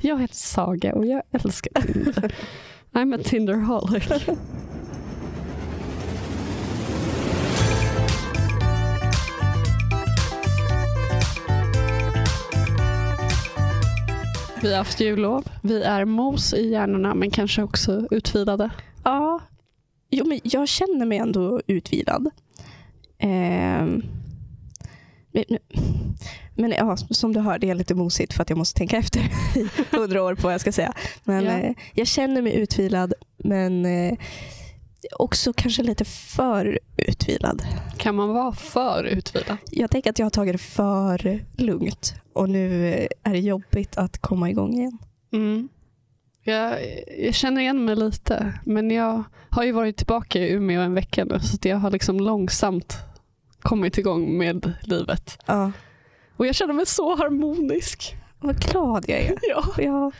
Jag heter Saga och jag älskar Tinder. I'm a Tinderholic. Vi har haft jullov. Vi är mos i hjärnorna men kanske också utvilade. Ja, jo, men jag känner mig ändå utvilad. Ehm, men, ja, som du hör, det är lite mosigt för att jag måste tänka efter i hundra år på vad jag ska säga. Men Ja. eh, jag känner mig utvilad, men eh, också kanske lite för utvilad. Kan man vara för utvilad? Jag tänker att jag har tagit det för lugnt och nu eh, är det jobbigt att komma igång igen. Mm. Jag, jag känner igen mig lite, men jag har ju varit tillbaka i Umeå en vecka nu så jag har liksom långsamt kommit igång med livet. Ja. Och jag känner mig så harmonisk. Vad glad jag är. Ja. Ja.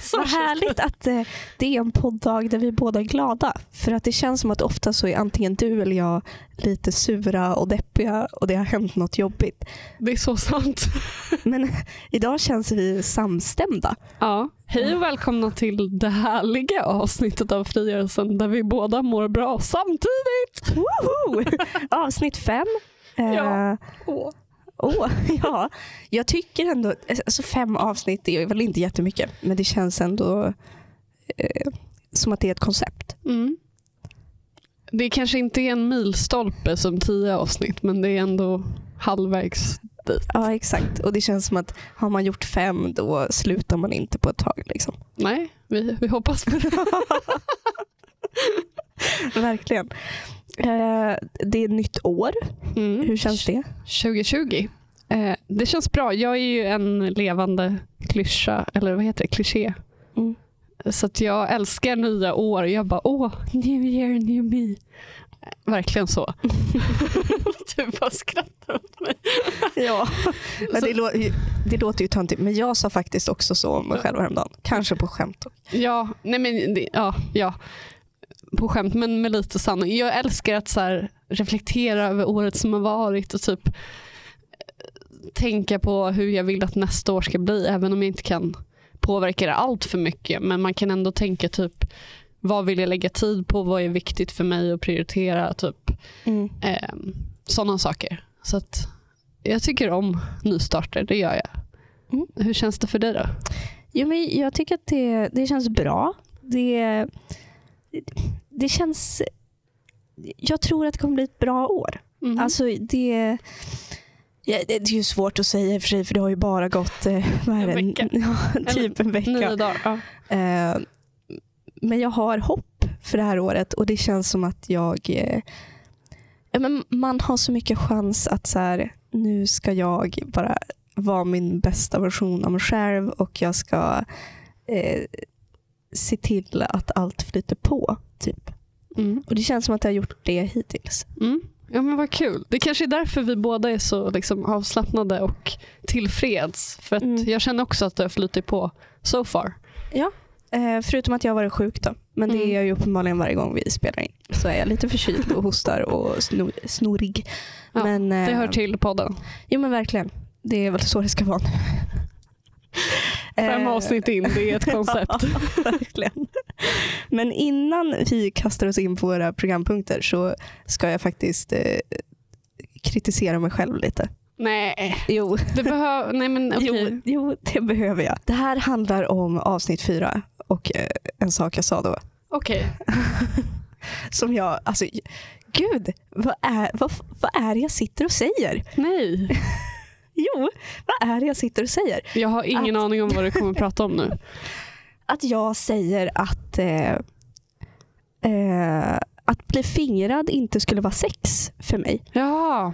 Så Vad härligt att eh, det är en podddag där vi båda är glada. För att det känns som att ofta så är antingen du eller jag lite sura och deppiga och det har hänt något jobbigt. det. det är så sant. Men idag känns vi samstämda. Ja. Hej och välkomna till det härliga avsnittet av Frigörelsen där vi båda mår bra samtidigt. Woho! Avsnitt fem. Eh, Ja. Åh. Åh, ja. Jag tycker ändå, alltså fem avsnitt det är väl inte jättemycket, men det känns ändå eh, som att det är ett koncept. Mm. Det kanske inte är en milstolpe som tio avsnitt men det är ändå halvvägs dit. Ja, exakt. Och det känns som att har man gjort fem då slutar man inte på ett tag. Liksom. Nej, vi, vi hoppas på det. Verkligen. Eh, det är nytt år. Mm. Hur känns det? 2020. Eh, det känns bra. Jag är ju en levande klyscha, eller vad heter det? Kliché. Mm. Så att jag älskar nya år. Jag bara, åh, new year, new me. Eh, Verkligen så. du bara skrattar åt mig. Ja, men det, lå- det låter ju töntigt. Men jag sa faktiskt också så om mig själv häromdagen. Kanske på skämt. dock. Ja, nej men, det, ja, ja. På skämt, men med lite sanning. Jag älskar att så här, reflektera över året som har varit och typ eh, tänka på hur jag vill att nästa år ska bli, även om jag inte kan påverka det allt för mycket. Men man kan ändå tänka typ, vad vill jag lägga tid på? Vad är viktigt för mig att prioritera? Typ Mm. eh, sådana saker. Så att jag tycker om nystarter, det gör jag. Mm. Hur känns det för dig då? Jo, men jag tycker att det, det känns bra. Det, det känns... Jag tror att det kommer bli ett bra år. Mhm. Alltså det... Ja, det är ju svårt att säga i och för sig för det har ju bara gått eh, En vecka. Ja, typ en vecka. Nio dagar. Ja. Eh, men jag har hopp för det här året och det känns som att jag... Eh, ja, men man har så mycket chans att så här, nu ska jag bara vara min bästa version av mig själv och jag ska eh, se till att allt flyter på. Typ. Mm. Och Det känns som att jag har gjort det hittills. Mm. Ja men vad kul. Det kanske är därför vi båda är så liksom, avslappnade och tillfreds. För att Mm. jag känner också att det har flutit på so far. Eh, förutom att jag har varit sjuk då. Men det Mm. är jag ju uppenbarligen varje gång vi spelar in. Så är jag lite förkyld och hostar och snor, snorig. Ja, men, Det eh, hör till podden. Jo men verkligen. Det är väl så det ska vara. Fem Eh, avsnitt in, det är ett koncept. verkligen. Men innan vi kastar oss in på våra programpunkter så ska jag faktiskt eh, kritisera mig själv lite. Nej, Jo, det behöver... Nej men okej. jo, jo, det behöver jag. Det här handlar om avsnitt fyra och eh, en sak jag sa då. Okej. Som jag, alltså gud, vad är, vad, vad är det jag sitter och säger? Nej, Jo, vad är det jag sitter och säger? jag har ingen Att- aning om vad du kommer att prata om nu. Att jag säger att eh, eh, att bli fingrad inte skulle vara sex för mig. Ja,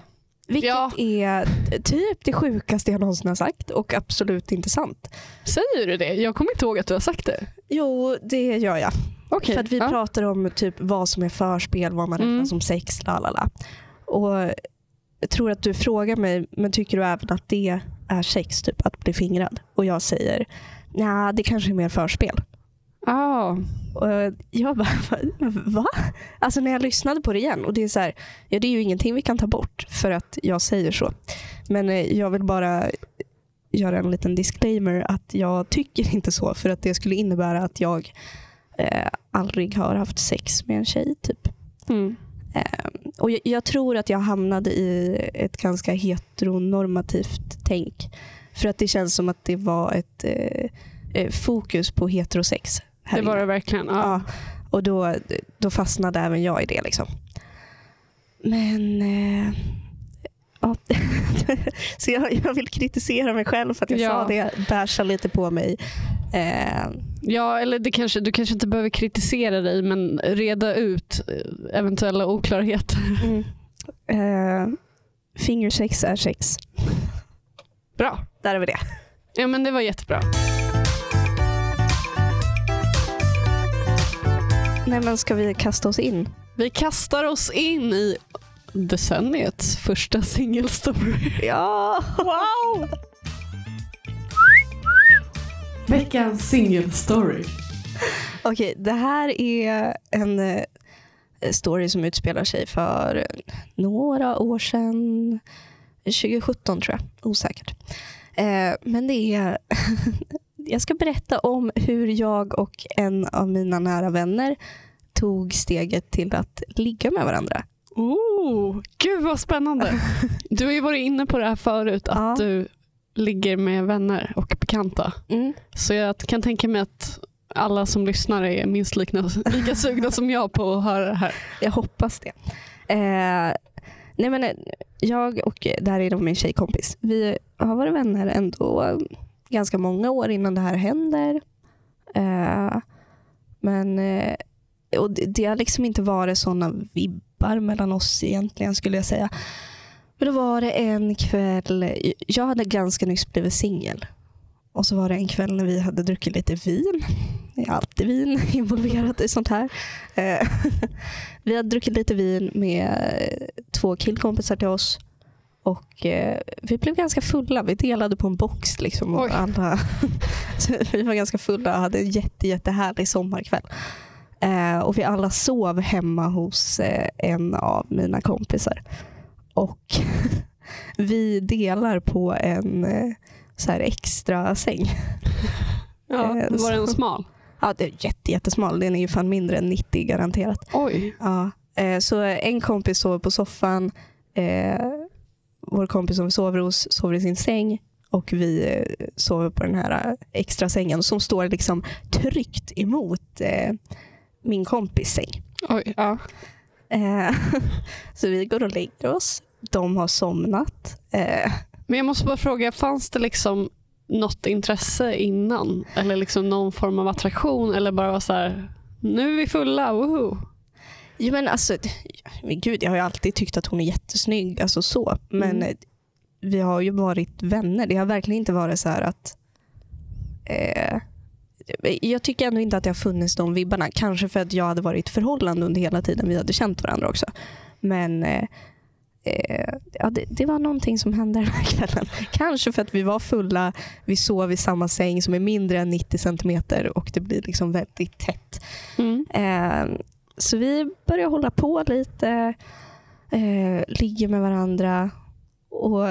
Vilket Ja. är typ det sjukaste jag någonsin har sagt och absolut inte sant. säger du det? Jag kommer inte ihåg att du har sagt det. Jo, det gör jag. Okej. För att vi ja. pratar om typ vad som är förspel, vad man räknar Mm. som sex, la la la. Och tror att du frågar mig, men tycker du även att det är sex, typ att bli fingrad? Och jag säger, ja det kanske är mer förspel. Ah, Och jag bara, va? Alltså när jag lyssnade på det igen och det är så här, ja det är ju ingenting vi kan ta bort för att jag säger så. Men eh, jag vill bara göra en liten disclaimer att jag tycker inte så för att det skulle innebära att jag eh, aldrig har haft sex med en tjej. typ. Mm. Eh, och jag, jag tror att jag hamnade i ett ganska heteronormativt tänk. För att det känns som att det var ett eh, eh, fokus på heterosex. Här Det var inne. det verkligen. Ja. Ja, och då, då fastnade även jag i det. Liksom. Men... Eh, ja. Så jag, jag vill kritisera mig själv för att jag Ja. sa det. Bärsa lite på mig. Eh, Ja, eller det kanske, du kanske inte behöver kritisera dig, men reda ut eh, eventuella oklarheter. mm. eh, fingersex är sex. Bra. Där är vi det. Ja, men det var jättebra. Nej, men ska vi kasta oss in? Vi kastar oss in i decenniets första singelstory. Ja! Wow! Veckans singelstory. Okej, det här är en eh, story som utspelar sig för några år sedan. 2017 tror jag, osäkert. Eh, men det är... jag ska berätta om hur jag och en av mina nära vänner tog steget till att ligga med varandra. Oh, gud vad spännande. Du har ju varit inne på det här förut, att Ja. du ligger med vänner och bekanta. Mm. Så jag kan tänka mig att alla som lyssnar är minst lika, lika sugna som jag på att höra det här. Jag hoppas det. Eh, nej men, eh, jag och där är då min tjejkompis. Vi har varit vänner ändå ganska många år innan det här händer. Eh, men eh, och det, det har liksom inte varit sådana vibbar mellan oss egentligen skulle jag säga. Men då var det en kväll, jag hade ganska nyss blivit singel. Och så var det en kväll när vi hade druckit lite vin. Det är alltid vin involverat i sånt här. Eh, vi hade druckit lite vin med två killkompisar till oss. Och eh, Vi blev ganska fulla. Vi delade på en box. Liksom, och Oj. alla, så vi var ganska fulla och hade en jätte, jättehärlig sommarkväll. Eh, och Vi alla sov hemma hos eh, en av mina kompisar. Och Vi delar på en eh, så här extra säng. Ja, var den smal? Ja, det är jätte, jättesmal. Den är ju fan mindre än 90 garanterat. Oj. Ja, så en kompis sover på soffan. Vår kompis som vi sover hos sover i sin säng. Och vi sover på den här extra sängen som står liksom tryckt emot min kompis säng. Oj, ja. Eh, så vi går och lägger oss. De har somnat. Eh, Men jag måste bara fråga, fanns det liksom något intresse innan? Eller liksom någon form av attraktion? Eller bara var så här, nu är vi fulla, woho. Jo men alltså, men gud jag har ju alltid tyckt att hon är jättesnygg. Alltså så. Men Mm. vi har ju varit vänner. Det har verkligen inte varit så här att... Eh, jag tycker ändå inte att det har funnits de vibbarna. Kanske för att jag hade varit i förhållande under hela tiden vi hade känt varandra också. Men eh, eh, ja, det, det var någonting som hände den här kvällen. Kanske för att vi var fulla, vi sov i samma säng som är mindre än 90 centimeter och det blir liksom väldigt tätt. Mm. Eh, så vi börjar hålla på lite, eh, ligger med varandra och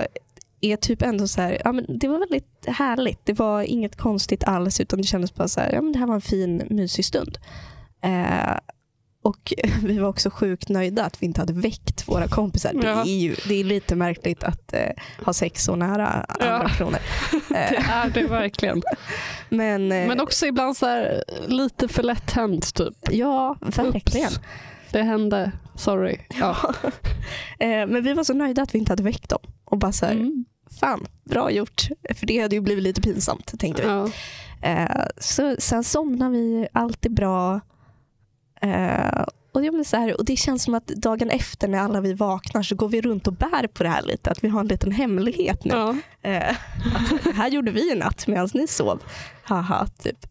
är typ ändå så här, ja, men det var väldigt härligt. Det var inget konstigt alls utan det kändes bara så här, ja, men det här var en fin mysig stund. Eh, och vi var också sjukt nöjda att vi inte hade väckt våra kompisar. Det Ja. är ju det är lite märkligt att eh, ha sex så nära andra Ja. personer. Det Eh, är det verkligen. men, eh, Men också ibland så här, lite för lätt hänt typ. ja, verkligen. Oops. Det hände, sorry. Ja. Eh, men vi var så nöjda att vi inte hade väckt dem. Och bara så här, Mm. Fan, bra gjort. För det hade ju blivit lite pinsamt tänkte vi. Ja. Eh, så, sen somnar vi, allt är bra. Eh, och, ja, men så här, och Det känns som att dagen efter när alla vi vaknar så går vi runt och bär på det här lite. Att vi har en liten hemlighet nu. Ja. Eh, att här gjorde vi i natt medan ni sov. Haha, typ.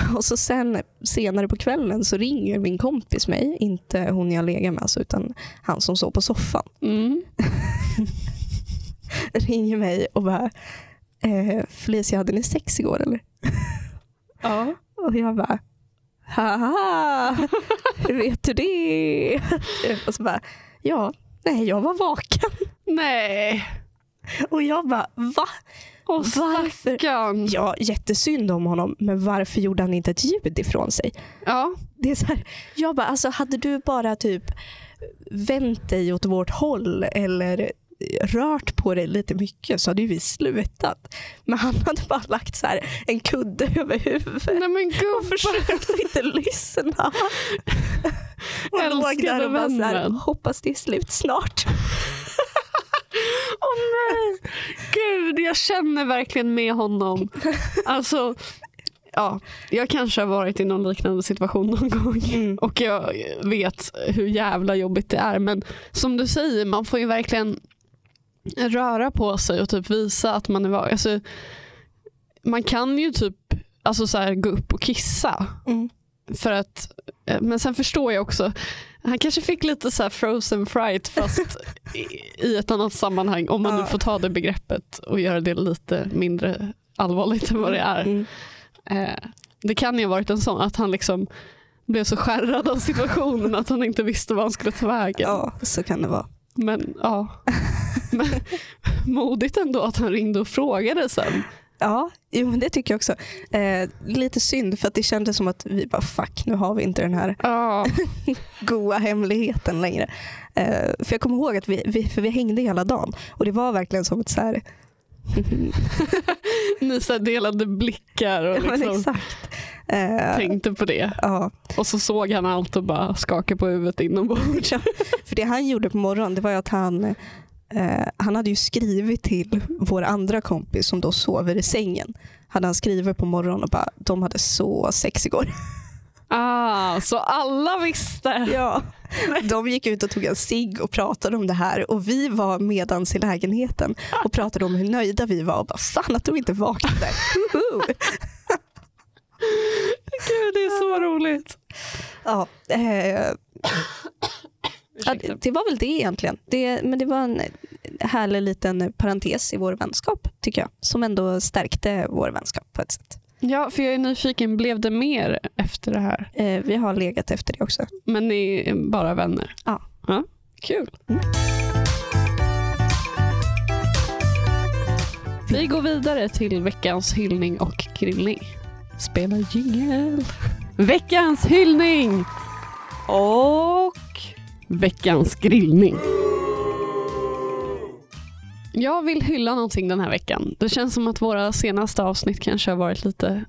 Och så sen senare på kvällen så ringer min kompis mig. Inte hon jag lägger med alltså, utan han som sov på soffan. Mm. Ringer mig och bara eh, Felicia hade ni sex igår eller? ja. Och jag bara haha, hur vet du det? och så bara ja, nej jag var vaken. Nej. Och jag bara, va? Åh Varför? stackarn. Ja, jättesynd om honom, men varför gjorde han inte ett ljud ifrån sig? Ja, Det är så här, jag bara, alltså hade du bara typ vänt dig åt vårt håll eller rört på dig lite mycket så hade ju vi slutat. Men han hade bara lagt så här en kudde över huvudet nej men och gud. försökte inte lyssna. och låg där och bara så här, hoppas det är slut snart. Åh nej. Gud, jag känner verkligen med honom. Alltså, ja, jag kanske har varit i någon liknande situation någon gång. Mm. Och jag vet hur jävla jobbigt det är. Men som du säger, man får ju verkligen röra på sig och typ visa att man är van. Alltså, man kan ju typ alltså så här, gå upp och kissa. Mm. För att, eh, men sen förstår jag också, han kanske fick lite så här frozen fright fast i, ett annat sammanhang. Om man nu får ta det begreppet och göra det lite mindre allvarligt än vad det är. Mm. Eh, det kan ju ha varit en sån att han liksom blev så skärrad av situationen att han inte visste vad han skulle ta vägen. Ja, så kan det vara. Men ja, men, modigt ändå att han ringde och frågade sen. Ja, jo, men det tycker jag också. Eh, lite synd för att det kändes som att vi bara fuck, nu har vi inte den här Ja, goa hemligheten längre. Eh, för jag kommer ihåg att vi, vi, för vi hängde hela dagen och det var verkligen som ett så här, ni så delade blickar och ja, liksom exakt. Eh, tänkte på det. ja, Och så såg han allt och bara skakade på huvudet inombords. för det han gjorde på morgonen det var att han, eh, han hade ju skrivit till vår andra kompis som då sover i sängen. Hade han skrivit på morgonen och bara, de hade så sex igår. Ah, så alla visste. Ja, de gick ut och tog en cigg och pratade om det här och vi var medans i lägenheten och pratade om hur nöjda vi var och bara fan att de inte vaknade. Gud, det är så roligt. ja, eh, ja, det, var väl det egentligen. Det, men det var en härlig liten parentes i vår vänskap tycker jag. Som ändå stärkte vår vänskap på ett sätt. Ja, för jag är nyfiken, blev det mer efter det här? Eh, vi har legat efter det också. Men ni är bara vänner? Ja. ja kul. Mm. Vi går vidare till veckans hyllning och grillning. Spela jingel. Veckans hyllning och veckans grillning. Jag vill hylla någonting den här veckan. Det känns som att våra senaste avsnitt kanske har varit lite,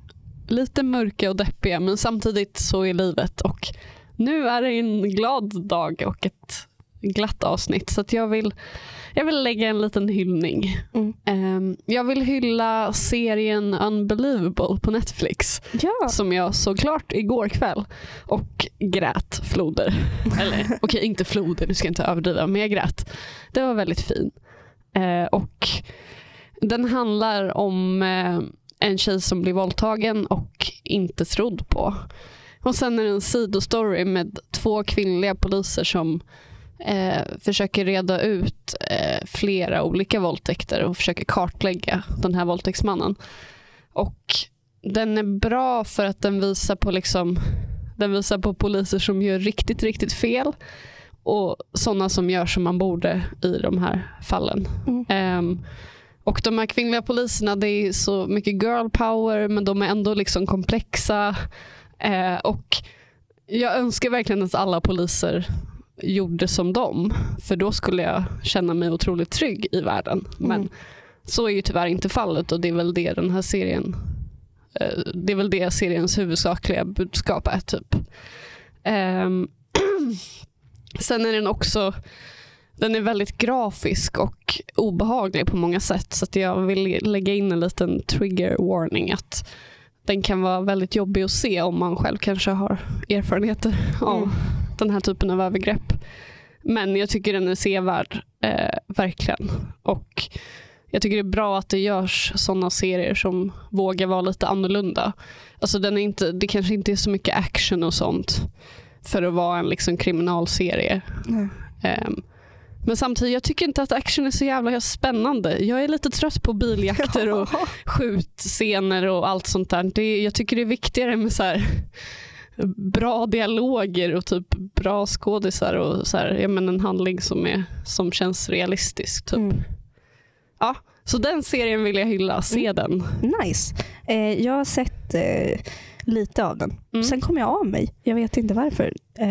lite mörka och deppiga men samtidigt så är livet och nu är det en glad dag och ett glatt avsnitt så att jag vill, jag vill lägga en liten hyllning. Mm. Ehm, jag vill hylla serien Unbelievable på Netflix Ja. som jag såg klart igår kväll och grät floder. Eller okej, inte floder, nu ska jag inte överdriva, men jag grät. Det var väldigt fin. Eh, och den handlar om eh, en tjej som blir våldtagen och inte trodd på. Och sen är det en sidostory med två kvinnliga poliser som eh, försöker reda ut eh, flera olika våldtäkter och försöker kartlägga den här våldtäktsmannen. Och den är bra för att den visar på liksom den visar på poliser som gör riktigt, riktigt fel och sådana som gör som man borde i de här fallen. Mm. Ehm, och de här kvinnliga poliserna, det är så mycket girl power men de är ändå liksom komplexa. Eh, och jag önskar verkligen att alla poliser gjorde som dem. För då skulle jag känna mig otroligt trygg i världen. Men Mm. så är ju tyvärr inte fallet och det är väl det den här serien eh, det är väl det seriens huvudsakliga budskap är typ. Ehm, sen är den också den är väldigt grafisk och obehaglig på många sätt så jag vill lägga in en liten trigger warning att den kan vara väldigt jobbig att se om man själv kanske har erfarenheter av Mm. Den här typen av övergrepp. Men jag tycker den är sevärd, eh, verkligen. Och jag tycker det är bra att det görs sådana serier som vågar vara lite annorlunda. Alltså den är inte, det kanske inte är så mycket action och sånt för att vara en liksom kriminalserie. Nej. Ehm, men samtidigt, jag tycker inte att action är så jävla spännande. Jag är lite trött på biljakter och skjutscener och allt sånt där. Det, jag tycker det är viktigare med så här, bra dialoger och typ bra skådisar och så här, jag menar, en handling som, är, som känns realistisk. Typ. Mm. Ja, så den serien vill jag hylla. Se Mm. den. Nice. Eh, jag har sett eh, lite av den. Mm. Sen kom jag av mig. Jag vet inte varför. Eh,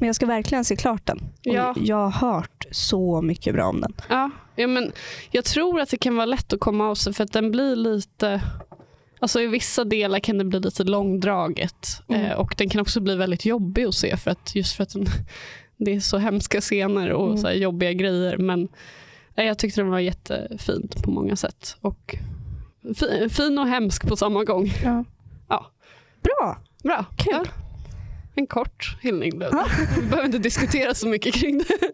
men jag ska verkligen se klart den. Och Ja. Jag har hört så mycket bra om den. Ja, ja, men jag tror att det kan vara lätt att komma av sig för att den blir lite Alltså I vissa delar kan det bli lite långdraget Mm. eh, och den kan också bli väldigt jobbig att se för att just för att den, det är så hemska scener och Mm. så jobbiga grejer. Men jag tyckte den var jättefin på många sätt. Och fi, fin och hemsk på samma gång. Ja. Ja. Bra. Bra. Kul. Ja. En kort hyllning. blev det. Vi behöver inte diskutera så mycket kring det.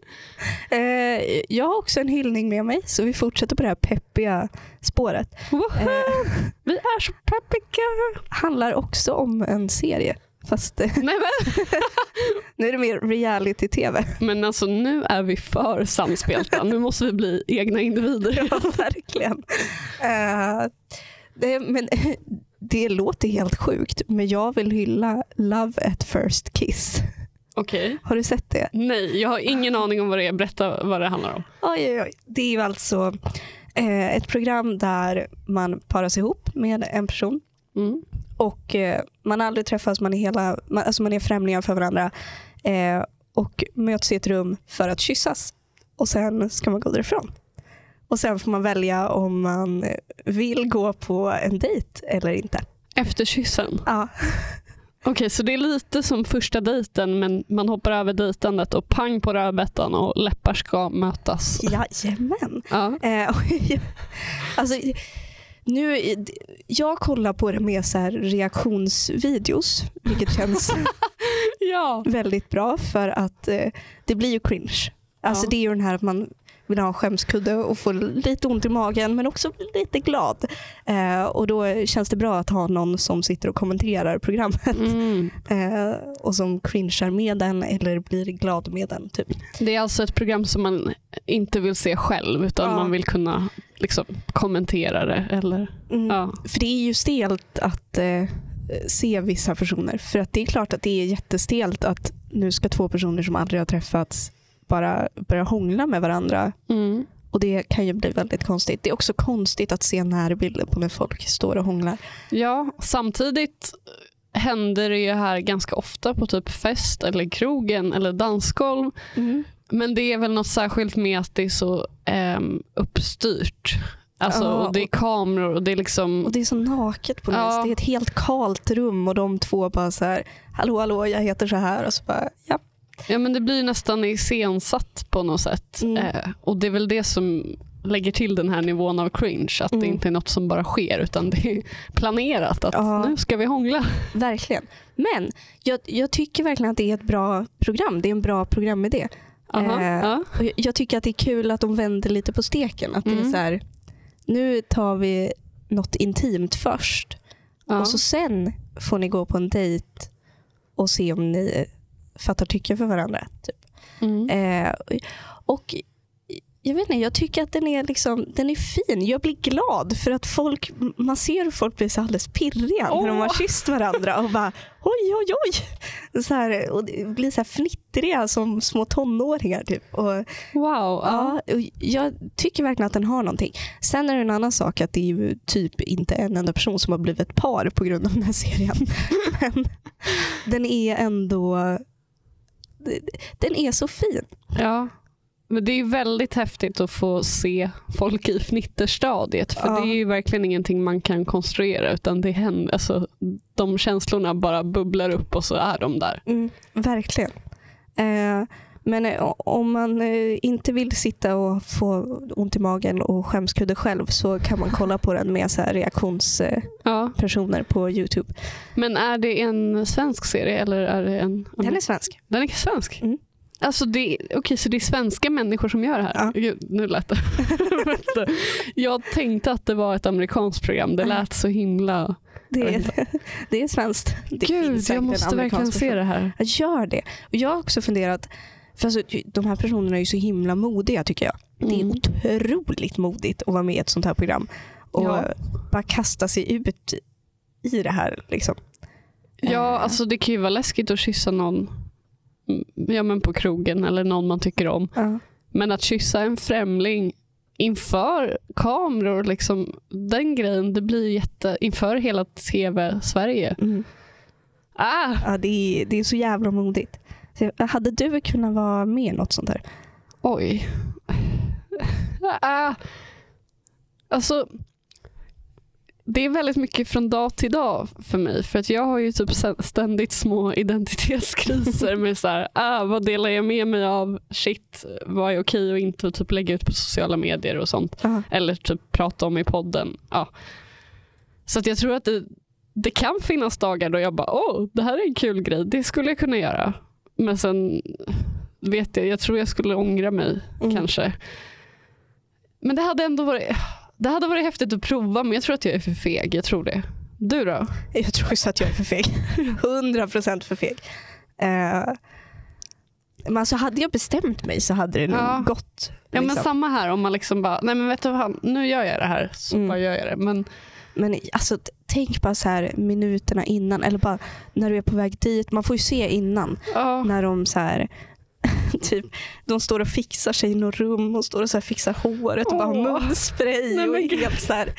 Eh, jag har också en hyllning med mig så vi fortsätter på det här peppiga spåret. Eh, Vi är så peppiga. handlar också om en serie. Fast eh, Nej, men. nu är det mer reality-tv. Men alltså nu är vi för samspelta. Nu måste vi bli egna individer. Ja, verkligen. Eh, det, men, det låter helt sjukt, men jag vill hylla Love at first kiss. Okej. Har du sett det? Nej, jag har ingen aning om vad det är. Berätta vad det handlar om. Oj, oj, oj. Det är ju alltså eh, ett program där man paras ihop med en person Mm. och eh, man har aldrig träffats, man är, hela, man, alltså man är främlingar för varandra eh, och möts i ett rum för att kyssas och sen ska man gå därifrån. Och sen får man välja om man vill gå på en dejt eller inte. Efter kyssen. Ja, Okej, så det är lite som första dejten men man hoppar över dejtandet och pang på rödbetan och läppar ska mötas. jajamän. Ja. Eh, alltså, nu, jag kollar på det med så reaktionsvideos, vilket känns ja. väldigt bra för att eh, det blir ju cringe. Alltså Ja. Det är ju den här att man vill ha en skämskudde och få lite ont i magen men också bli lite glad. Eh, och Då känns det bra att ha någon som sitter och kommenterar programmet Mm. eh, och som cringear med den eller blir glad med den. Typ. Det är alltså ett program som man inte vill se själv utan Ja. man vill kunna liksom, kommentera det. Eller, Mm. ja. För det är ju stelt att eh, se vissa personer. För att det är klart att det är jättestelt att nu ska två personer som aldrig har träffats bara börja hångla med varandra. Mm. Och det kan ju bli väldigt konstigt. Det är också konstigt att se närbilder på när folk står och hånglar. Ja, samtidigt händer det ju här ganska ofta på typ fest eller krogen eller dansgolv. Men det är väl något särskilt med att det är så um, uppstyrt. Alltså, Ja, och det är kameror och det är liksom... Och det är så naket på något Ja. Det är ett helt kalt rum och de två bara så här, hallå hallå jag heter så här och så bara, ja. Ja men det blir nästan iscensatt på något sätt. Mm. Eh, och det är väl det som lägger till den här nivån av cringe. Att det Mm. inte är något som bara sker utan det är planerat att Ja. nu ska vi hångla. Verkligen. Men jag, jag tycker verkligen att det är ett bra program. Det är en bra programidé. Aha, Eh, ja. Och jag- jag tycker att det är kul att de vänder lite på steken. Att det är Mm. så här, nu tar vi något intimt först Ja. och så sen får ni gå på en dejt och se om ni fattar tycke för varandra. Typ. Mm. Eh, och jag vet inte, jag tycker att den är, liksom, den är fin. Jag blir glad för att folk, man ser hur folk blir så alldeles pirriga när de har kysst varandra och bara oj oj oj. Så här, och blir så här fnittriga som små tonåringar. Typ. Och, Wow. Ja. jag tycker verkligen att den har någonting. Sen är det en annan sak att det är ju typ inte en enda person som har blivit ett par på grund av den här serien. Men den är ändå den är så fin. Ja. Men det är väldigt häftigt att få se folk i fnitterstadiet. För Ja. det är ju verkligen ingenting man kan konstruera. Utan det händer, alltså, de känslorna bara bubblar upp och så är de där. Mm, verkligen. Eh, men eh, om man eh, inte vill sitta och få ont i magen och skämskudde själv så kan man kolla på den med så reaktionspersoner Ja. på Youtube. Men är det en svensk serie eller är det en... Den är svensk. Den är svensk? Mm. Alltså det, okej, så det är svenska människor som gör det här? Ja. Gud, nu lät det. Jag tänkte att det var ett amerikanskt program. Det lät så himla... Det är, det är svenskt. Det Gud, jag måste verkligen se det här. Gör det. Och jag har också funderat, för alltså, de här personerna är ju så himla modiga tycker jag. Det är Mm. otroligt modigt att vara med i ett sånt här program och Ja. bara kasta sig ut i det här. Liksom. Ja, Eh. alltså det kan ju vara läskigt att kyssa någon mm, ja, men på krogen eller någon man tycker om. Ja. Men att kyssa en främling inför kameror, liksom, den grejen, det blir jätte, inför hela tv-Sverige. Mm. Ah, Ja, det, är, det är så jävla modigt. Så, hade du kunnat vara med i något sånt här? oj. Ah. Alltså, det är väldigt mycket från dag till dag för mig. För att jag har ju typ ständigt små identitetskriser med så här, ah, vad delar jag med mig av? Shit, vad är okej och inte? Och typ lägga ut på sociala medier och sånt. Ja. Eller typ prata om i podden. Ja. Så att jag tror att det, det kan finnas dagar då jag bara, åh, det här är en kul grej. Det skulle jag kunna göra. Men sen vet jag, jag tror jag skulle ångra mig Mm. kanske. Men det hade ändå varit, det hade varit häftigt att prova men jag tror att jag är för feg. Jag tror det. Du då? Jag tror också att jag är för feg. 100% för feg. Eh, men alltså hade jag bestämt mig så hade det nog Ja. gått. Ja men liksom. samma här om man liksom bara, nej men vet du vad, nu gör jag det här så Mm. bara gör jag det. Men Men alltså, tänk bara så här minuterna innan eller bara när du är på väg dit. Man får ju se innan ja, när de så här Typ, de står och fixar sig i något rum och står och så här fixar håret och bara har munspray. Nej, och helt så här.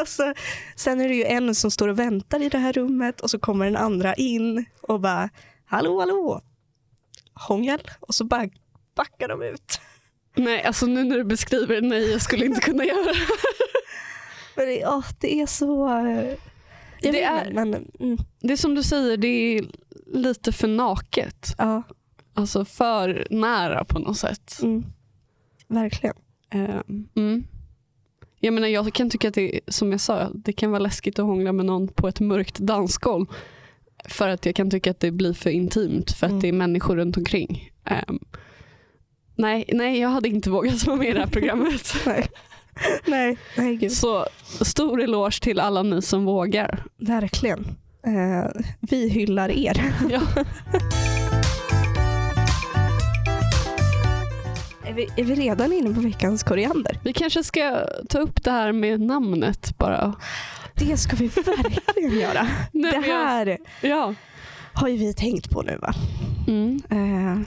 Och så, sen är det ju en som står och väntar i det här rummet och så kommer den andra in och bara hallå hallå. Hångel. Och så bara backar de ut. nej alltså nu när du beskriver det, nej jag skulle inte kunna göra det. Men det, åh, det är så... eh, Jag Det är- men mm, Det är som du säger, det är lite för naket. ja, Alltså för nära på något sätt. mm, verkligen. Eh, Mm. Jag menar jag kan tycka att det, som jag sa, det kan vara läskigt att hångla med någon på ett mörkt dansgolv. För att jag kan tycka att det blir för intimt för att Mm. det är människor runt omkring. Ehm, nej, nej, jag hade inte vågat vara med i det här programmet. Nej, nej, gud. Så stor eloge till alla ni som vågar. Verkligen. Eh, vi hyllar er. Ja. Är vi, är vi redan inne på veckans koriander? Vi kanske ska ta upp det här med namnet bara. Det ska vi verkligen göra. Nej, Det men jag- här Ja. har ju vi tänkt på nu va? Mm. Eh,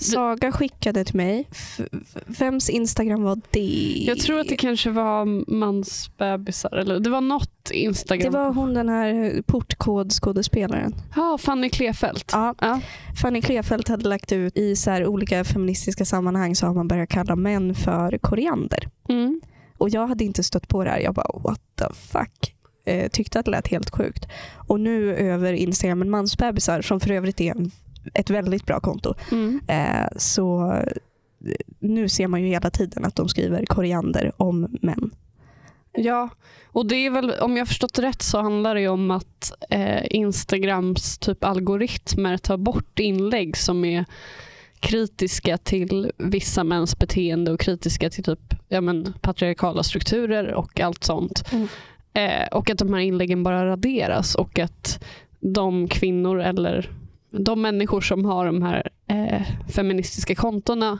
Saga skickade till mig. F- vems Instagram var det? Jag tror att det kanske var mansbebisar. Eller det var något Instagram. Det var hon den här portkodskådespelaren. Ja, Fanny Klefelt. Ja, Ja. Fanny Klefelt hade lagt ut i så olika feministiska sammanhang så har man börjat kalla män för koriander. Mm. Och jag hade inte stött på det här. Jag bara what the fuck. Eh, tyckte att det lät helt sjukt. Och nu över Instagramen mansbebisar som för övrigt är en, ett väldigt bra konto. Mm. Eh, så eh, nu ser man ju hela tiden att de skriver koriander om män. Ja, och det är väl, om jag förstått rätt så handlar det om att eh, Instagrams typ algoritmer tar bort inlägg som är kritiska till vissa mäns beteende och kritiska till typ ja, men, patriarkala strukturer och allt sånt. Mm. Eh, och att de här inläggen bara raderas och att de kvinnor eller de människor som har de här eh, feministiska kontona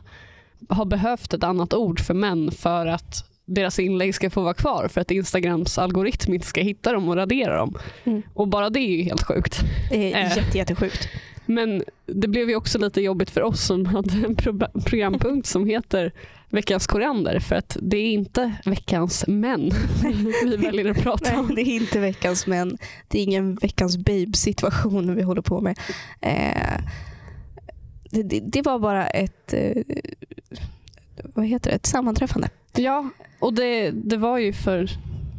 har behövt ett annat ord för män för att deras inlägg ska få vara kvar för att Instagrams algoritm inte ska hitta dem och radera dem. Mm. Och bara det är ju helt sjukt. Det är Eh. jätte, jättesjukt. Men det blev ju också lite jobbigt för oss som hade en pro- programpunkt som heter veckans koriander för att det är inte veckans män vi väljer att prata Nej, om. det är inte veckans män. Det är ingen veckans babe-situation vi håller på med. Eh, det, det, det var bara ett, eh, vad heter det? ett sammanträffande. Ja, och det, det var ju för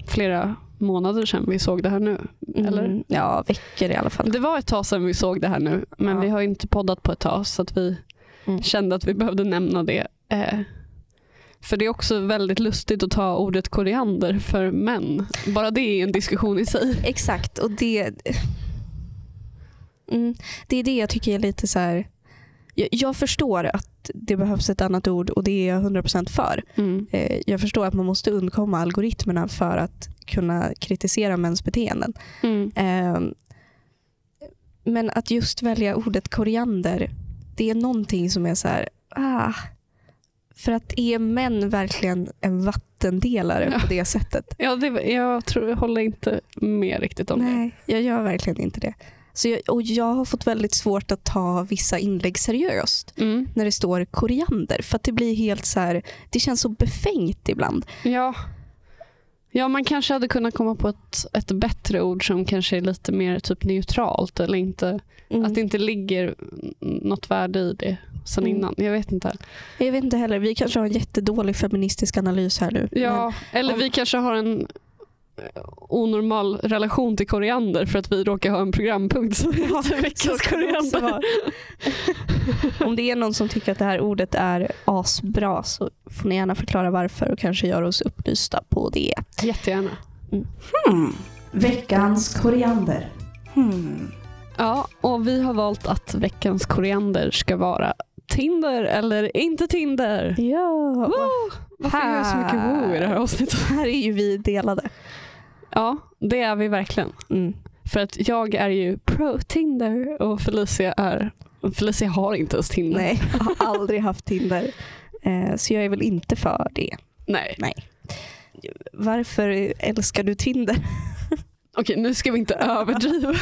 flera månader sedan vi såg det här nu. Eller? Mm, ja, veckor i alla fall. Det var ett tag sedan vi såg det här nu men Ja. vi har inte poddat på ett tag så att vi Mm. kände att vi behövde nämna det. Eh, för det är också väldigt lustigt att ta ordet koriander för män. Bara det är en diskussion i sig. Exakt, och det, mm, det är det jag tycker är lite så här. Jag, jag förstår att det behövs ett annat ord och det är jag 100% för. Mm. Eh, jag förstår att man måste undkomma algoritmerna för att kunna kritisera mäns beteenden. Mm. Eh, men att just välja ordet koriander, det är någonting som är så här, ah, för att är män verkligen en vattendelare Ja. på det sättet? Ja, det, jag tror jag håller inte med riktigt om det. Nej, jag gör verkligen inte det. Så jag, och jag har fått väldigt svårt att ta vissa inlägg seriöst Mm. när det står koriander. För att det blir helt så här, det känns så befängt ibland. Ja. ja, man kanske hade kunnat komma på ett, ett bättre ord som kanske är lite mer typ neutralt eller inte, Mm. att det inte ligger något värde i det sen Mm. innan. Jag vet inte. Jag vet inte heller, vi kanske har en jättedålig feministisk analys här nu. Ja, eller om- vi kanske har en onormal relation till koriander för att vi råkar ha en programpunkt som heter veckans det koriander. Om det är någon som tycker att det här ordet är asbra så får ni gärna förklara varför och kanske göra oss upplysta på det. Jättegärna. Hmm. Veckans koriander. Hmm. Ja, och vi har valt att veckans koriander ska vara Tinder eller inte Tinder. Ja, Woo! Varför gör jag så mycket woo i det här avsnittet? här är ju vi delade. Ja, det är vi verkligen. Mm. För att jag är ju pro Tinder och Felicia är Felicia har inte ens Tinder. Nej, jag har aldrig haft Tinder. Eh, så jag är väl inte för det. Nej. Varför älskar du Tinder? Okej, nu ska vi inte överdriva.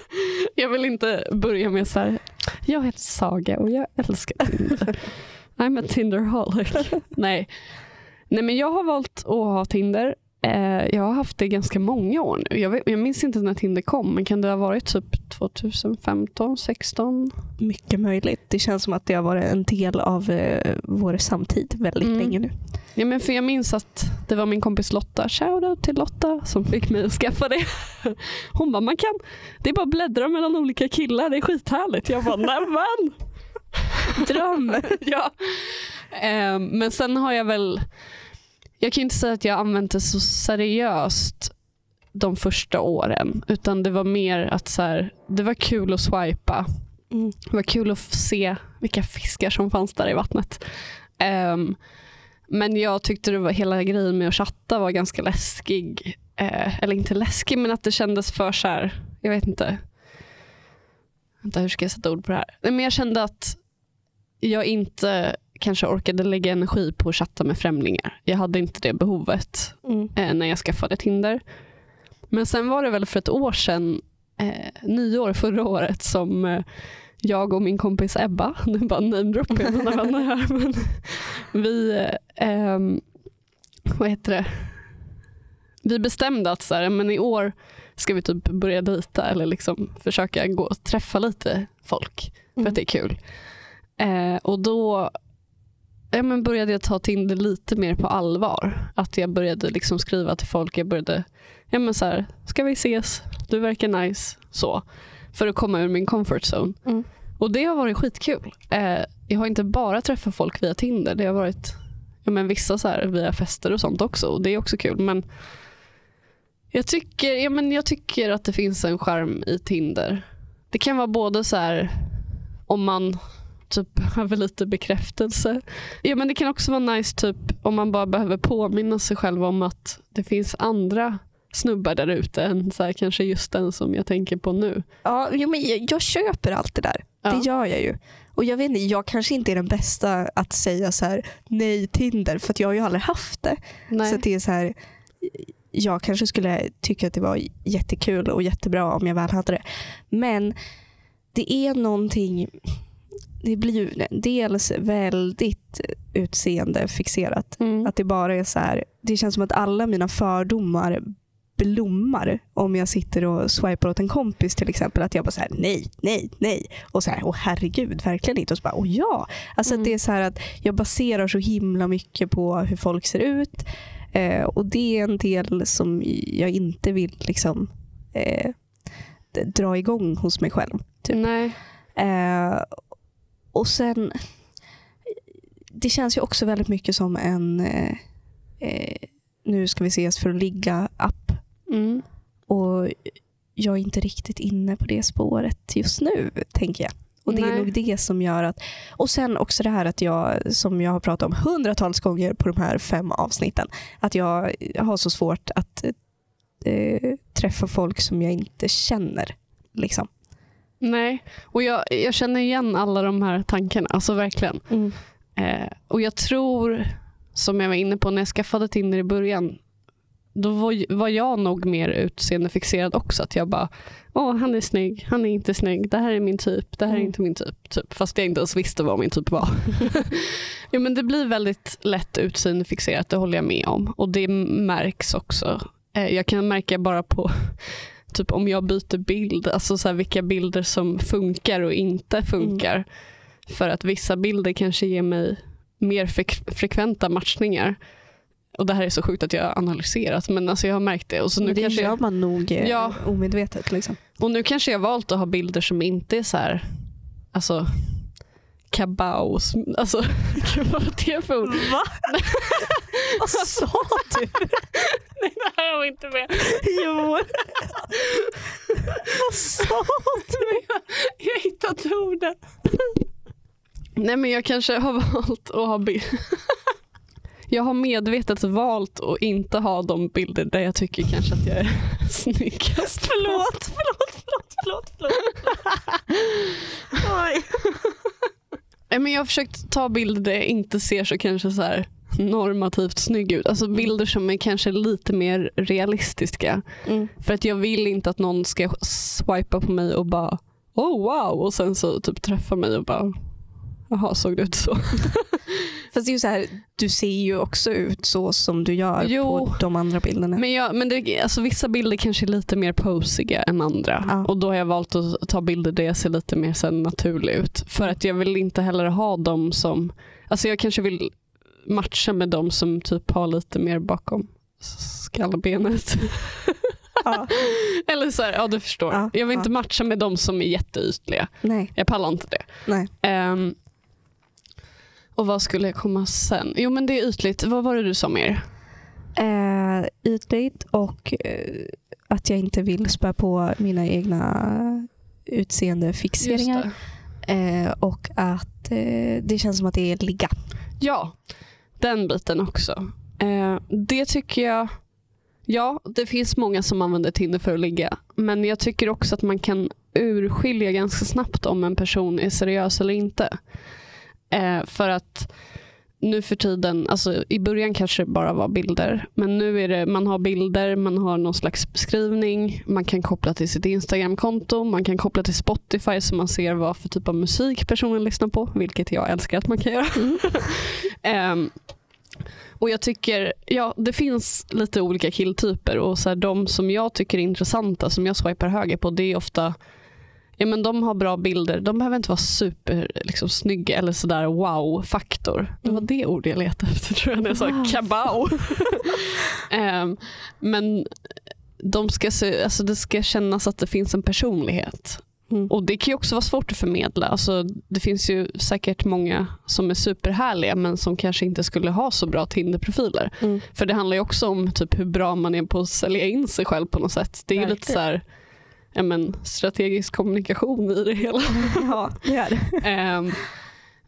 jag vill inte börja med så här. Jag heter Saga och jag älskar Tinder. I'm a Tinderholic. Nej. Nej, men jag har valt att ha Tinder. Eh, jag har haft det ganska många år nu. Jag, vet, jag minns inte när Tinder kom, men kan det ha varit typ 2015, 16? Mycket möjligt. Det känns som att det har varit en del av eh, vår samtid väldigt Mm. länge nu. Ja, men för jag minns att det var min kompis Lotta, shoutout till Lotta, som fick mig att skaffa det. Hon bara, man kan, det är bara att bläddra mellan olika killar, det är skithärligt. Jag bara, nämen! Dröm! ja. Eh, men sen har jag väl, jag kan inte säga att jag använt det så seriöst de första åren, utan det var mer att så här, det var kul att swipa. Mm. Det var kul att se vilka fiskar som fanns där i vattnet. Ehm, men jag tyckte det var hela grejen med att chatta var ganska läskig. Eh, eller inte läskig, men att det kändes för så här, jag vet inte. Vänta, hur ska jag sätta ord på det här? Men jag kände att jag inte kanske orkade lägga energi på att chatta med främlingar. Jag hade inte det behovet Mm. eh, när jag skaffade Tinder. Men sen var det väl för ett år sedan, eh, nyår förra året, som eh, jag och min kompis Ebba, nu bara namedroppar jag mina vänner här, men vi, eh, ehm, vad heter det, vi bestämde att så här, men i år ska vi typ börja dejta eller liksom försöka gå och träffa lite folk för Mm. att det är kul. Eh, och då ja, men började jag ta Tinder lite mer på allvar. Att jag började liksom skriva till folk. Jag började, ja men så här, ska vi ses? Du verkar nice. Så. För att komma ur min comfort zone. Mm. Och det har varit skitkul. Eh, jag har inte bara träffat folk via Tinder. Det har varit ja, men vissa så här via fester och sånt också. Och det är också kul. Men jag tycker, ja, men jag tycker att det finns en charm i Tinder. Det kan vara både så här om man typ behöver lite bekräftelse. Ja, men det kan också vara nice typ om man bara behöver påminna sig själv om att det finns andra snubbar där ute än så här, kanske just den som jag tänker på nu. Ja, men jag, jag köper allt det där. Ja. Det gör jag ju. Och jag vet inte, jag kanske inte är den bästa att säga så här nej Tinder för att jag har ju aldrig haft det. Nej. Så det är så här, jag kanske skulle tycka att det var jättekul och jättebra om jag väl hade det. Men det är någonting, det blir ju dels väldigt utseendefixerat. Mm. Att det bara är så här, det känns som att alla mina fördomar blommar om jag sitter och swipar åt en kompis till exempel. Att jag bara så här, nej, nej, nej. Och så här, åh herregud, verkligen inte. Och så bara, åh ja. Alltså Mm. det är så här att jag baserar så himla mycket på hur folk ser ut. Eh, och det är en del som jag inte vill liksom eh, dra igång hos mig själv. Typ. Nej. Eh, och sen, det känns ju också väldigt mycket som en eh, eh, nu ska vi ses för att ligga-app. Mm. Och jag är inte riktigt inne på det spåret just nu, tänker jag. Och det är Nej. nog det som gör att... Och sen också det här att jag, som jag har pratat om hundratals gånger på de här fem avsnitten, att jag har så svårt att eh, träffa folk som jag inte känner. Liksom. Nej. Och jag, jag känner igen alla de här tankarna. Alltså verkligen. Eh, och jag tror, som jag var inne på när jag skaffade Tinder i början, då var, var jag nog mer utseendefixerad också. Att jag bara, åh han är snygg, han är inte snygg, det här är min typ, det här är Mm. inte min typ. typ. Fast jag inte ens visste vad min typ var. jo, men det blir väldigt lätt utseendefixerat, det håller jag med om. Och det märks också. Eh, jag kan märka bara på typ om jag byter bild, alltså så här, vilka bilder som funkar och inte funkar. För att vissa bilder kanske ger mig mer fre- frekventa matchningar. Och det här är så sjukt att jag har analyserat men alltså jag har märkt det. Och, så nu det kanske gör jag, man nog eh, Ja. omedvetet. Liksom. och nu kanske jag valt att ha bilder som inte är så här, alltså kabaos, alltså gud vad var det för ord? Va? Vad sa du? Nej det här var inte med. Jo. Vad sa du? Jag har hittat orden. Nej men jag kanske har valt att ha bild. Jag har medvetet valt att inte ha de bilder där jag tycker kanske att jag är snyggast. Förlåt, förlåt, förlåt, förlåt. förlåt. Oj. Men jag har försökt ta bilder där jag inte ser så kanske så här normativt snygg ut. Alltså bilder som är kanske lite mer realistiska. Mm. För att jag vill inte att någon ska swipa på mig och bara oh wow och sen så typ träffa mig och bara jaha såg det ut så. Fast det är ju så här, du ser ju också ut så som du gör Jo. på de andra bilderna. Men, jag, men det, alltså vissa bilder kanske är lite mer posiga än andra. Ja. Och då har jag valt att ta bilder där jag ser lite mer så naturlig ut. För att jag vill inte heller ha dem som, alltså jag kanske vill matcha med dem som typ har lite mer bakom skallbenet. ja. Eller så här, ja du förstår. Ja, jag vill ja. inte matcha med dem som är jätteytliga. Nej, Jag pallar inte det. nej. Och vad skulle jag komma sen? Jo men det är ytligt. Vad var det du sa mer? Eh, ytligt och eh, att jag inte vill spä på mina egna utseendefixeringar. Eh, och att eh, det känns som att det är ligga. Ja, den biten också. Eh, det tycker jag, ja det finns många som använder Tinder för att ligga. Men jag tycker också att man kan urskilja ganska snabbt om en person är seriös eller inte. Eh, för att nu för tiden, alltså i början kanske det bara var bilder, men nu är det, man har bilder, man har någon slags beskrivning, man kan koppla till sitt Instagramkonto, man kan koppla till Spotify så man ser vad för typ av musik personen lyssnar på, vilket jag älskar att man kan göra. Ehm, och jag tycker, ja det finns lite olika killtyper och så här, de som jag tycker är intressanta, som jag swipar höger på, det är ofta Ja, men de har bra bilder. De behöver inte vara super liksom, snygga eller sådär wow-faktor. Det var Mm. det ord jag letade efter tror jag när jag sa Wow. kabau. Ehm, men de ska se, alltså, det ska kännas att det finns en personlighet. Mm. Och Det kan ju också vara svårt att förmedla. Alltså, det finns ju säkert många som är superhärliga men som kanske inte skulle ha så bra Tinder-profiler. Mm. För det handlar ju också om typ hur bra man är på att sälja in sig själv på något sätt. Det är ju lite så här, ja, men, strategisk kommunikation i det hela. Ja, det är det. Ehm,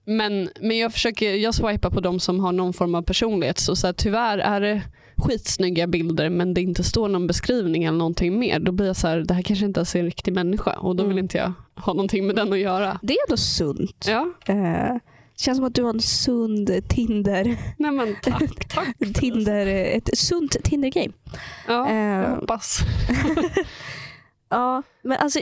men, men jag försöker, jag swipar på de som har någon form av personlighet. Så, så här, tyvärr är det skitsnygga bilder men det inte står någon beskrivning eller någonting mer. Då blir jag så här, det här kanske inte ens är en riktig människa och då vill Mm. inte jag ha någonting med den att göra. Det är ändå sunt. Ja, Eh, känns som att du har en sund Tinder, nej men tack. tack. Tinder ett sunt Tinder-game. Ja, jag Eh, hoppas. Ja, men alltså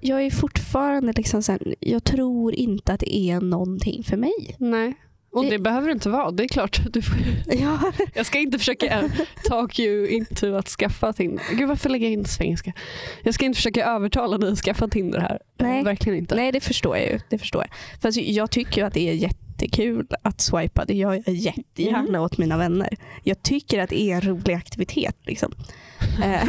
jag är fortfarande liksom så här, jag tror inte att det är någonting för mig. Nej. Och Det- det behöver det inte vara. Det är klart. Du får, Ja, jag ska inte försöka eh, talk you into att skaffa Tinder. Gud varför lägger jag in svenska? Jag ska inte försöka övertala dig att skaffa Tinder här. Nej. Verkligen inte. nej det förstår jag ju. Det förstår jag. För alltså, jag tycker ju att det är jättekul att swipa. Det gör jag jättegärna Mm. åt mina vänner. Jag tycker att det är en rolig aktivitet. Liksom. Eh,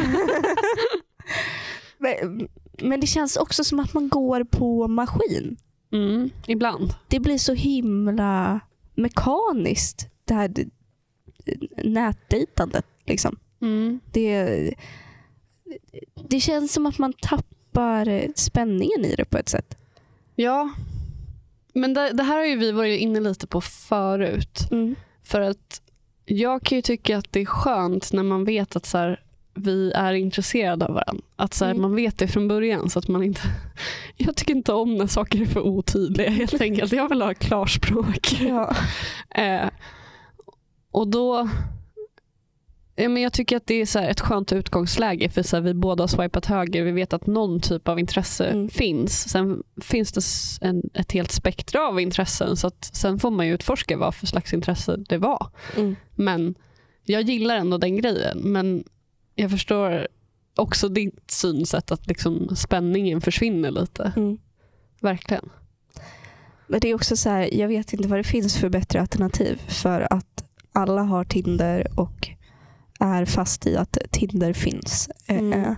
men, men det känns också som att man går på maskin. Mm, ibland. det blir så himla mekaniskt det här nätdejtandet. Liksom. Mm. Det, det känns som att man tappar spänningen i det på ett sätt. Ja, men det, det här har ju vi varit inne lite på förut. För att jag kan ju tycka att det är skönt när man vet att så här, vi är intresserade av varandra. Att så här, Mm. man vet det från början så att man inte... Jag tycker inte om när saker är för otydliga helt enkelt. Jag vill ha klarspråk. Ja. Eh, och då, Ja, men jag tycker att det är så ett skönt utgångsläge för så här, vi båda har swipat höger. Vi vet att någon typ av intresse Mm. finns. Sen finns det en, ett helt spektra av intressen så att sen får man ju utforska vad för slags intresse det var. Mm. Men jag gillar ändå den grejen. Men jag förstår också ditt synsätt att liksom spänningen försvinner lite. Mm. Verkligen. Men det är också så här, jag vet inte vad det finns för bättre alternativ för att alla har Tinder och är fast i att Tinder finns. Eh, Mm. eh,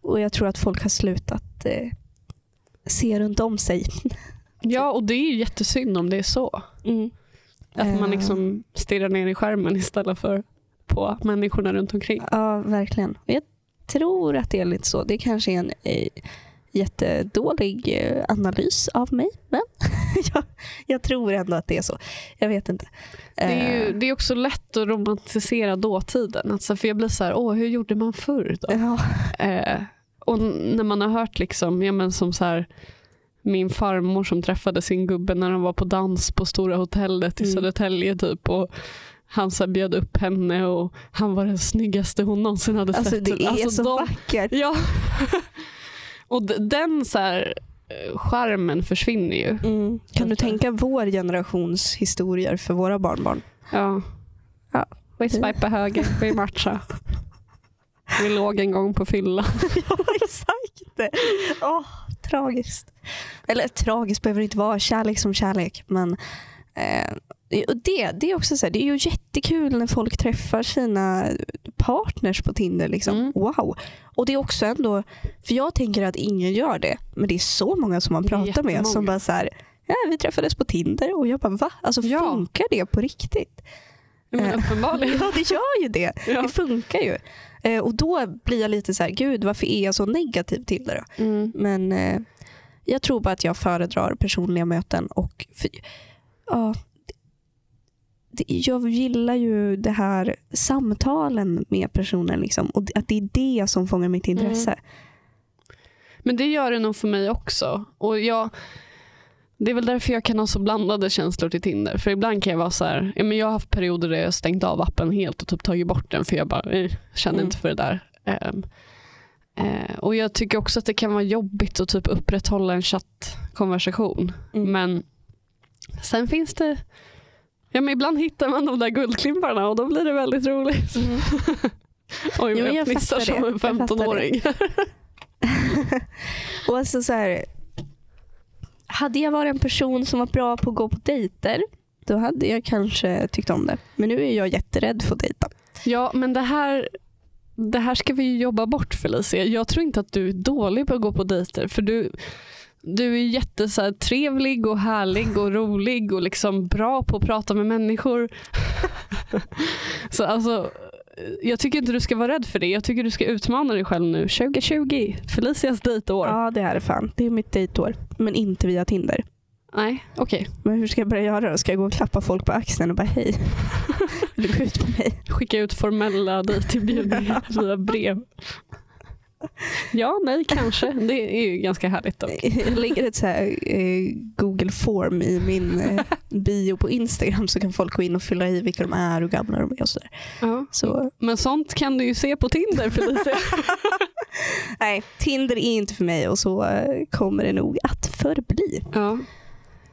och jag tror att folk har slutat eh, se runt om sig. Ja, och det är ju jättesynd om det är så. Att man liksom stirrar ner i skärmen istället för på människorna runt omkring. Ja, verkligen. Jag tror att det är lite så. Det kanske är en jättedålig eh, analys av mig, men jag, jag tror ändå att det är så. Jag vet inte. Det är, ju, Eh, det är också lätt att romantisera dåtiden. Alltså, för jag blir så här, åh hur gjorde man förr då? ja. Eh, och när man har hört liksom, ja, men som så här, min farmor som träffade sin gubbe när de var på dans på Stora hotellet i Mm. Södertälje typ. Och han så bjöd upp henne och han var den snyggaste hon någonsin hade Alltså sett. det är Alltså, så de- vackert. Ja. och den så här, eh, charmen försvinner ju. Mm. Kan du tänka vår generations historier för våra barnbarn? Ja. Ja. Vi swipade höger, vi matchade. Vi låg en gång på fylla. ja, exakt. Åh, tragiskt. Eller tragiskt behöver det inte vara, kärlek som kärlek. Men eh, och det, det är också så här, det är ju jättekul när folk träffar sina partners på Tinder. Liksom. Mm. Wow. Och det är också ändå, för jag tänker att ingen gör det, men det är så många som man pratar med som bara så här, ja, vi träffades på Tinder och jag bara va? Alltså Ja. funkar det på riktigt? Men Eh, uppenbarligen. Ja det gör ju det. Ja. Det funkar ju. Eh, och då blir jag lite så här, gud varför är jag så negativ till det då? Mm. Men eh, jag tror bara att jag föredrar personliga möten och för, ja, jag gillar ju det här samtalen med personen liksom, och att det är det som fångar mitt intresse. Men det gör det nog för mig också. Och jag, det är väl därför jag kan ha så blandade känslor till Tinder. För ibland kan jag vara så här, ja, men jag har haft perioder där jag stängt av appen helt och typ tagit bort den för jag bara eh, känner Mm. inte för det där. Ehm, eh, och jag tycker också att det kan vara jobbigt att typ upprätthålla en chattkonversation. Mm. Men sen finns det, ja men ibland hittar man de där guldklimparna och då blir det väldigt roligt. Oj, Jo, jag jag fnissar som en Jag fattar det. 15-åring. och alltså så här, hade jag varit en person som var bra på att gå på dejter, då hade jag kanske tyckt om det. Men nu är jag jätterädd för att dejta. Ja, men det här, det här ska vi jobba bort Felicia. Jag tror inte att du är dålig på att gå på dejter. För du, du är jätte så här, trevlig och härlig och rolig och liksom bra på att prata med människor. så alltså, jag tycker inte du ska vara rädd för det. Jag tycker du ska utmana dig själv nu. 2020, Felicias dejtår. Ja det är det fan. Det är mitt dejtår. Men inte via Tinder. Nej, okej. Men hur ska jag börja göra då? Ska jag gå och klappa folk på axeln och bara hej? Vill du gå ut med mig? Skicka ut formella dejtinbjudningar via brev. Ja, nej, kanske. Det är ju ganska härligt dock. Jag lägger ett så här, eh, Google form i min eh, bio på Instagram så kan folk gå in och fylla i vilka de är och gamla de är och sådär. Ja. Så Men sånt kan du ju se på Tinder Felicia. nej, Tinder är inte för mig och så eh, kommer det nog att förbli. Ja.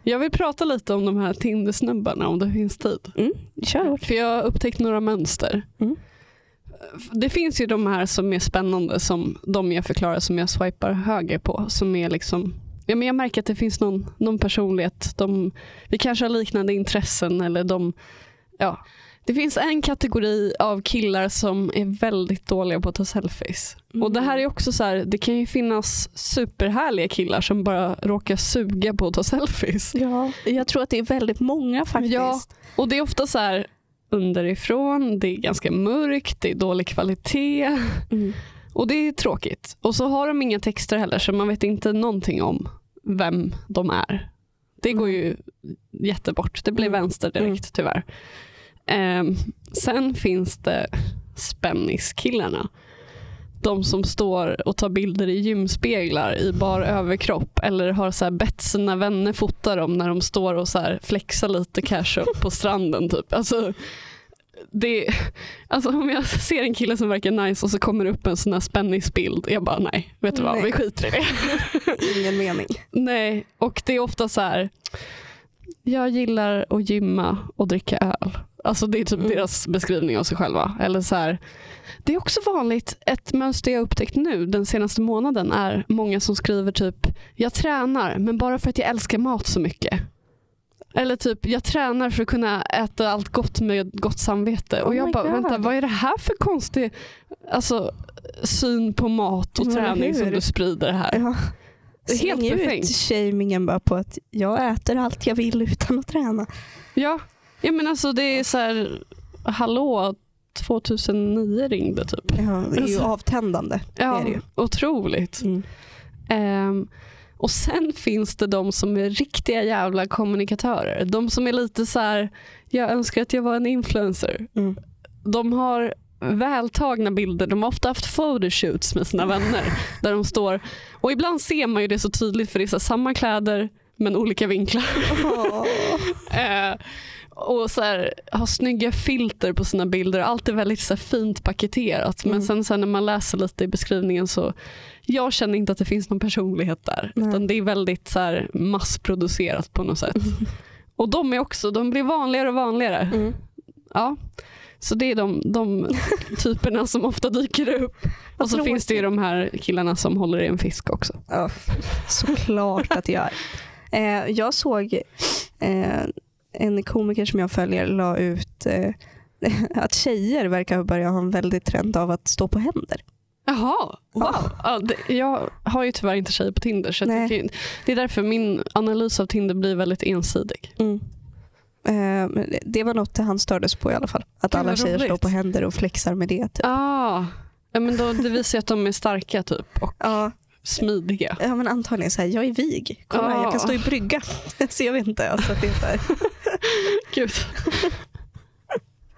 Jag vill prata lite om de här Tinder-snubbarna om det finns tid. Mm, kör. För jag har upptäckt några mönster. Mm. Det finns ju de här som är spännande som de jag förklarar som jag swipar höger på. Som är liksom, ja, men jag märker att det finns någon, någon personlighet. De, vi kanske har liknande intressen eller de, ja. Det finns en kategori av killar som är väldigt dåliga på att ta selfies. Och det här är också så här, det kan ju finnas superhärliga killar som bara råkar suga på att ta selfies. Ja, jag tror att det är väldigt många faktiskt. Ja. Och det är ofta så här underifrån, det är ganska mörkt, det är dålig kvalitet Mm. och det är tråkigt. Och så har de inga texter heller så man vet inte någonting om vem de är. Det går ju jättebort, det blir Mm. vänster direkt tyvärr. Ehm, sen finns det spänniskillarna. De som står och tar bilder i gymspeglar i bar överkropp eller har så här bett sina vänner fota dem när de står och så här flexar lite casual på stranden. Typ. Alltså, det, alltså om jag ser en kille som verkar nice och så kommer det upp en sån här spänningsbild. Jag bara nej, vet du vad, Nej. vi skiter i det. Ingen mening. nej, och det är ofta så här. Jag gillar att gymma och dricka öl. Alltså det är typ Mm. deras beskrivning av sig själva. Eller så här, det är också vanligt, ett mönster jag upptäckt nu den senaste månaden är många som skriver typ jag tränar men bara för att jag älskar mat så mycket. Eller typ jag tränar för att kunna äta allt gott med gott samvete. och Oh jag my bara God. vänta vad är det här för konstig alltså, syn på mat och Men träning som hur? du sprider här. Ja. Helt Släng ut shamingen bara på att jag äter allt jag vill utan att träna. Ja, ja men alltså det är så här, hallå 2009 ringde typ. Ja, det är ju Alltså- avtändande. Ja, är det ju. otroligt. Mm. Ehm, och sen finns det de som är riktiga jävla kommunikatörer. De som är lite så här, jag önskar att jag var en influencer. Mm. De har vältagna bilder, de har ofta haft photoshoots med sina vänner. där de står, och ibland ser man ju det så tydligt för det är så samma kläder men olika vinklar. Eh, och så här, har snygga filter på sina bilder. Allt är väldigt så här, fint paketerat. Men Mm. sen, sen när man läser lite i beskrivningen så jag känner inte att det finns någon personlighet där. Nej. Utan det är väldigt så här, massproducerat på något sätt. Och de är också, de blir vanligare och vanligare. Mm. Ja. Så det är de, de typerna som ofta dyker upp. Och så finns det ju de här killarna som håller i en fisk också. Ja, såklart att det gör. Eh, jag såg eh, en komiker som jag följer la ut eh, att tjejer verkar börja ha en väldig trend av att stå på händer. Jaha, wow. Ja, jag har ju tyvärr inte tjejer på Tinder så tycker, det är därför min analys av Tinder blir väldigt ensidig. Mm. Eh, det- var något han stördes på i alla fall. Att alla tjejer roligt. står på händer och flexar med det. Typ. Ah. Ja, men då, det visar ju att de är starka typ och Ja, smidiga. ja, men antagligen så här, jag är vig. Kolla, Ja. jag kan stå i brygga. så jag vet inte. Alltså, det är så Gud.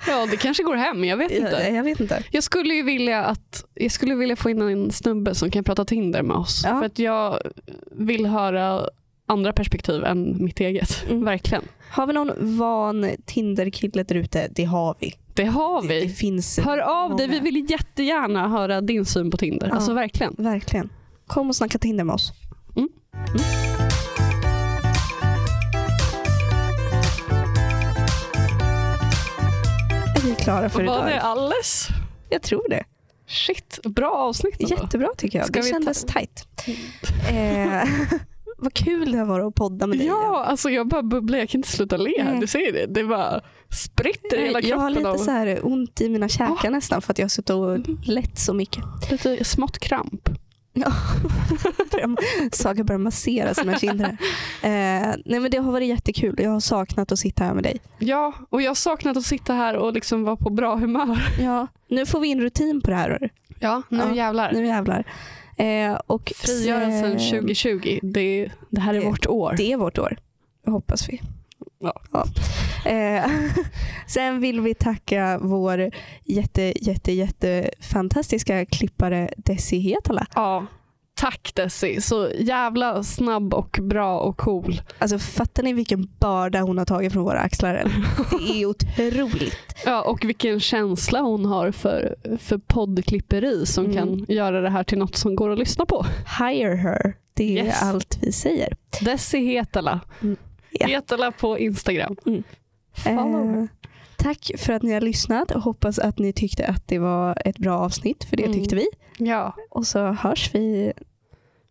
Ja, det kanske går hem, jag vet jag, inte. jag vet inte. Jag skulle ju vilja att jag skulle vilja få in en snubbe som kan prata Tinder med oss. Ja. För att jag vill höra andra perspektiv än mitt eget. Mm. Verkligen. Har vi någon van Tinder-kille där ute? Det har vi. Det har Det, det vi. finns Hör av dig, många. vi vill jättegärna höra din syn på Tinder. Ja. Alltså verkligen. Verkligen. Kom och snacka Tinder med oss. Mm. Är vi klara för Var idag? det alles? Jag tror det. Shit, bra avsnitt ändå. Jättebra tycker jag. Ska det kändes ta- tajt. Eh, vad kul det har varit att podda med dig. Ja, alltså jag bara bubblar, jag kan inte sluta le. Nej. Du ser det, det bara spritter i hela jag har kroppen. lite av- så här ont i mina käkar nästan för att jag har suttit och lett så mycket. lite smått kramp. Börjar- Saga börjar massera sina kinder. Eh, nej men det har varit jättekul. Jag har saknat att sitta här med dig. Ja, och jag har saknat att sitta här och liksom vara på bra humör. Ja, nu får vi in rutin på det här. hörru. Ja, nu Ja, jävlar. Nu jävlar. Eh, och Frigörelsen eh, 2020, det, det här är det- vårt år. Det är vårt år. Hoppas vi. Ja. Eh, sen vill vi tacka vår jätte, jätte, jätte fantastiska klippare Desi Hetala. Ja. Tack Desi, så jävla snabb och bra och cool. Alltså fattar ni vilken börda hon har tagit från våra axlar? eller? Det är otroligt. Ja, och vilken känsla hon har för, för poddklipperi som Mm. kan göra det här till något som går att lyssna på. Hire her. Det är Yes. allt vi säger. Desi Hetala. Mm. Ja. Hetala på Instagram. Mm. Eh, tack för att ni har lyssnat. Hoppas att ni tyckte att det var ett bra avsnitt, för det Mm. tyckte vi. Ja. Och så hörs vi.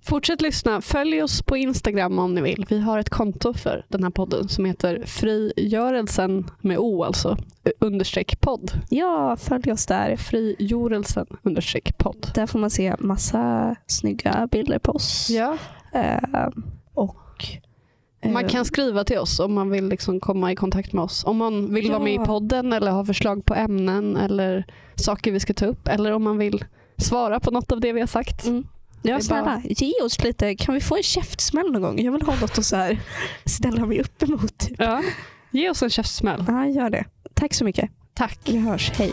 Fortsätt lyssna. Följ oss på Instagram om ni vill. Vi har ett konto för den här podden som heter Frigörelsen med O alltså. Understreck podd. Ja, följ oss där. Frigörelsen understreck podd. Där får man se massa snygga bilder på oss. Ja. Eh, och eh, Man kan skriva till oss om man vill liksom komma i kontakt med oss. Om man vill vara med i Ja. podden eller ha förslag på ämnen eller saker vi ska ta upp. Eller om man vill svara på något av det vi har sagt. Mm. Ja, snälla, ge oss lite. Kan vi få en käftsmäll någon gång? Jag vill ha något att så här ställa mig upp emot. Typ. Ja. Ge oss en käftsmäll. Ja, gör det. Tack så mycket. Tack. Vi hörs. Hej.